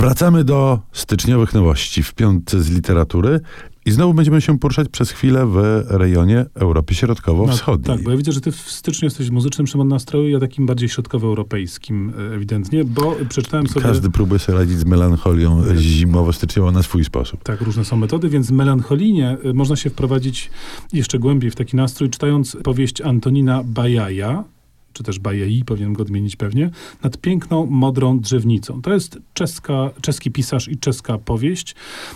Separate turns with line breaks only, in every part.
Wracamy do styczniowych nowości w piątce z literatury. I znowu będziemy się poruszać przez chwilę w rejonie Europy Środkowo-Wschodniej.
No, tak, bo ja widzę, że ty w styczniu jesteś muzycznym Szymon nastroju, ja takim bardziej środkowoeuropejskim e, ewidentnie, bo przeczytałem sobie...
Każdy próbuje sobie radzić z melancholią zimowo-styczniową na swój sposób.
Tak, różne są metody, więc melancholijnie e, można się wprowadzić jeszcze głębiej w taki nastrój, czytając powieść Antonina Bajaja, czy też Bajei, powinienem go odmienić pewnie, nad piękną, modrą drzewnicą. To jest czeska, czeski pisarz i czeska powieść.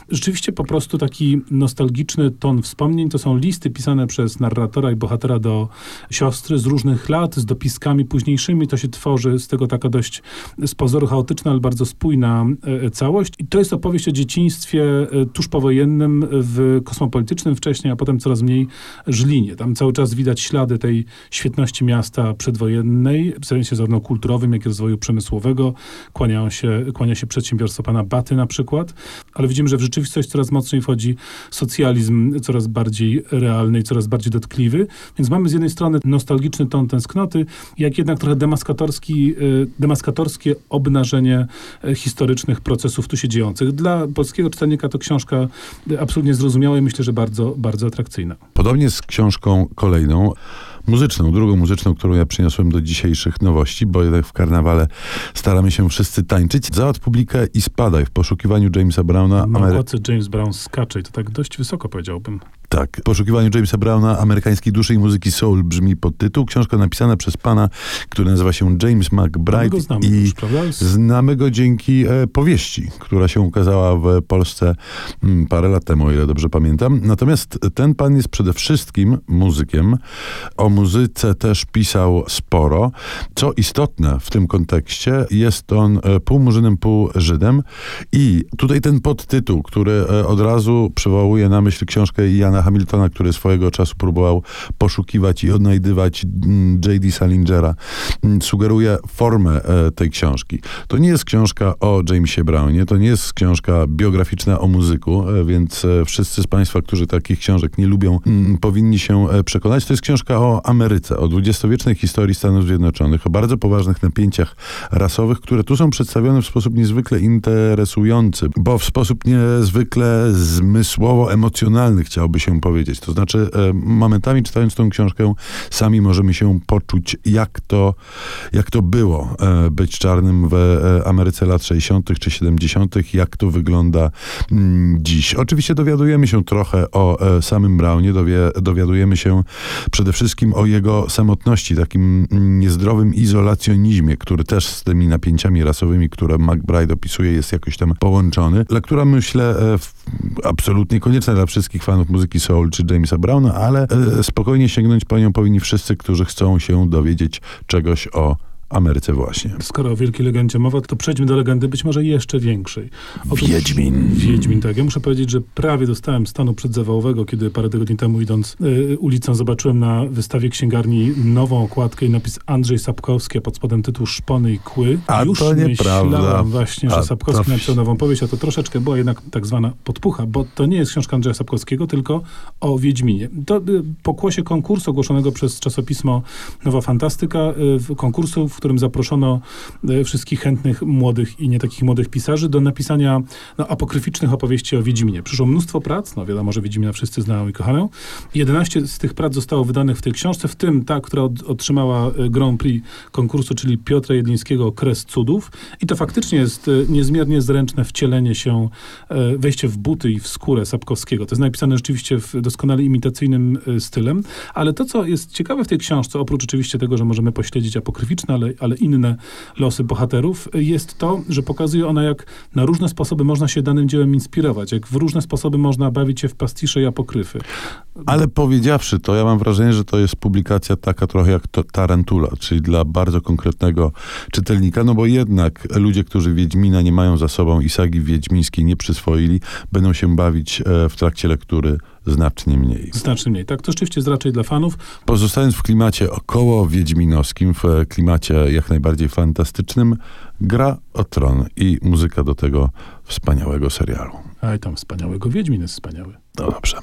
Rzeczywiście po prostu taki nostalgiczny ton wspomnień. To są listy pisane przez narratora i bohatera do siostry z różnych lat, z dopiskami późniejszymi. To się tworzy z tego taka dość z pozoru chaotyczna, ale bardzo spójna e, całość. I to jest opowieść o dzieciństwie e, tuż powojennym w kosmopolitycznym wcześniej, a potem coraz mniej Żlinie. Tam cały czas widać ślady tej świetności miasta przedwojennego wojennej, w sensie zarówno kulturowym, jak i rozwoju przemysłowego. Kłaniają się, kłania się przedsiębiorstwo pana Baty na przykład, ale widzimy, że w rzeczywistość coraz mocniej wchodzi socjalizm, coraz bardziej realny i coraz bardziej dotkliwy. Więc mamy z jednej strony nostalgiczny ton tęsknoty, jak jednak trochę demaskatorski, e, demaskatorskie obnażenie e, historycznych procesów tu się dziejących. Dla polskiego czytelnika to książka absolutnie zrozumiała i myślę, że bardzo, bardzo atrakcyjna.
Podobnie z książką kolejną, muzyczną, drugą muzyczną, którą ja przyniosłem do dzisiejszych nowości, bo jednak w karnawale staramy się wszyscy tańczyć. Załatw publikę i spadaj w poszukiwaniu Jamesa Browna.
Na Amery... James Brown skacze i to tak dość wysoko powiedziałbym.
Tak. Poszukiwaniu Jamesa Browna, amerykańskiej duszy i muzyki soul brzmi podtytuł. Książka napisana przez pana, który nazywa się James McBride.
Znamy
i
już,
znamy go dzięki e, powieści, która się ukazała w Polsce m, mm, parę lat temu, o ile dobrze pamiętam. Natomiast ten pan jest przede wszystkim muzykiem. O muzyce też pisał sporo. Co istotne w tym kontekście, jest on e, pół murzynem, pół Żydem. I tutaj ten podtytuł, który e, od razu przywołuje na myśl książkę Jana Hamiltona, który swojego czasu próbował poszukiwać i odnajdywać mm, J.D. Salingera, mm, sugeruje formę e, tej książki. To nie jest książka o Jamesie Brownie, to nie jest książka biograficzna o muzyku, e, więc e, wszyscy z Państwa, którzy takich książek nie lubią, mm, powinni się przekonać. To jest książka o Ameryce, o dwudziestowiecznej historii Stanów Zjednoczonych, o bardzo poważnych napięciach rasowych, które tu są przedstawione w sposób niezwykle interesujący, bo w sposób niezwykle zmysłowo-emocjonalny chciałby się powiedzieć. To znaczy, e, momentami czytając tą książkę, sami możemy się poczuć, jak to, jak to było e, być czarnym w e, Ameryce lat 60. czy 70., jak to wygląda mm, dziś. Oczywiście dowiadujemy się trochę o samym Brownie, dowie, dowiadujemy się przede wszystkim o jego samotności, takim mm, niezdrowym izolacjonizmie, który też z tymi napięciami rasowymi, które McBride opisuje, jest jakoś tam połączony. Dla myślę absolutnie konieczna dla wszystkich fanów muzyki soul czy Jamesa Browna, ale e, spokojnie sięgnąć po nią powinni wszyscy, którzy chcą się dowiedzieć czegoś o Ameryce właśnie.
Skoro o wielkiej legendzie mowa, to przejdźmy do legendy być może jeszcze większej.
Otóż, Wiedźmin.
Wiedźmin, tak. Ja muszę powiedzieć, że prawie dostałem stanu przedzawałowego, kiedy parę tygodni temu idąc y, ulicą zobaczyłem na wystawie księgarni nową okładkę i napis Andrzej Sapkowski, a pod spodem tytuł Szpony i Kły.
A
Już
to nieprawda.
właśnie, że a Sapkowski to... napisał nową powieść, a to troszeczkę była jednak tak zwana podpucha, bo to nie jest książka Andrzeja Sapkowskiego, tylko o Wiedźminie. To y, pokłosie konkursu ogłoszonego przez czasopismo Nowa Fantastyka, y, konkursu, w którym zaproszono e, wszystkich chętnych młodych i nie takich młodych pisarzy do napisania no, apokryficznych opowieści o Wiedźminie. Przyszło mnóstwo prac, no wiadomo, że Wiedźmina wszyscy znają i kochają. 11 z tych prac zostało wydanych w tej książce, w tym ta, która od, otrzymała e, Grand Prix konkursu, czyli Piotra Jedlińskiego Kres Cudów. I to faktycznie jest e, niezmiernie zręczne wcielenie się, wejście w buty i w skórę Sapkowskiego. To jest napisane rzeczywiście w doskonale imitacyjnym stylem, ale to, co jest ciekawe w tej książce, oprócz oczywiście tego, że możemy pośledzić apokryficzne, ale ale inne losy bohaterów, jest to, że pokazuje ona, jak na różne sposoby można się danym dziełem inspirować, jak w różne sposoby można bawić się w pastisze i apokryfy.
Ale powiedziawszy to, ja mam wrażenie, że to jest publikacja taka trochę jak to Tarantula, czyli dla bardzo konkretnego czytelnika, no bo jednak ludzie, którzy Wiedźmina nie mają za sobą i sagi wiedźmińskiej nie przyswoili, będą się bawić e, w trakcie lektury znacznie mniej.
Znacznie mniej, tak. To rzeczywiście jest raczej dla fanów.
Pozostając w klimacie około wiedźminowskim, w klimacie jak najbardziej fantastycznym, gra o tron i muzyka do tego wspaniałego serialu.
A i tam wspaniałego Wiedźmin jest wspaniały.
No dobrze.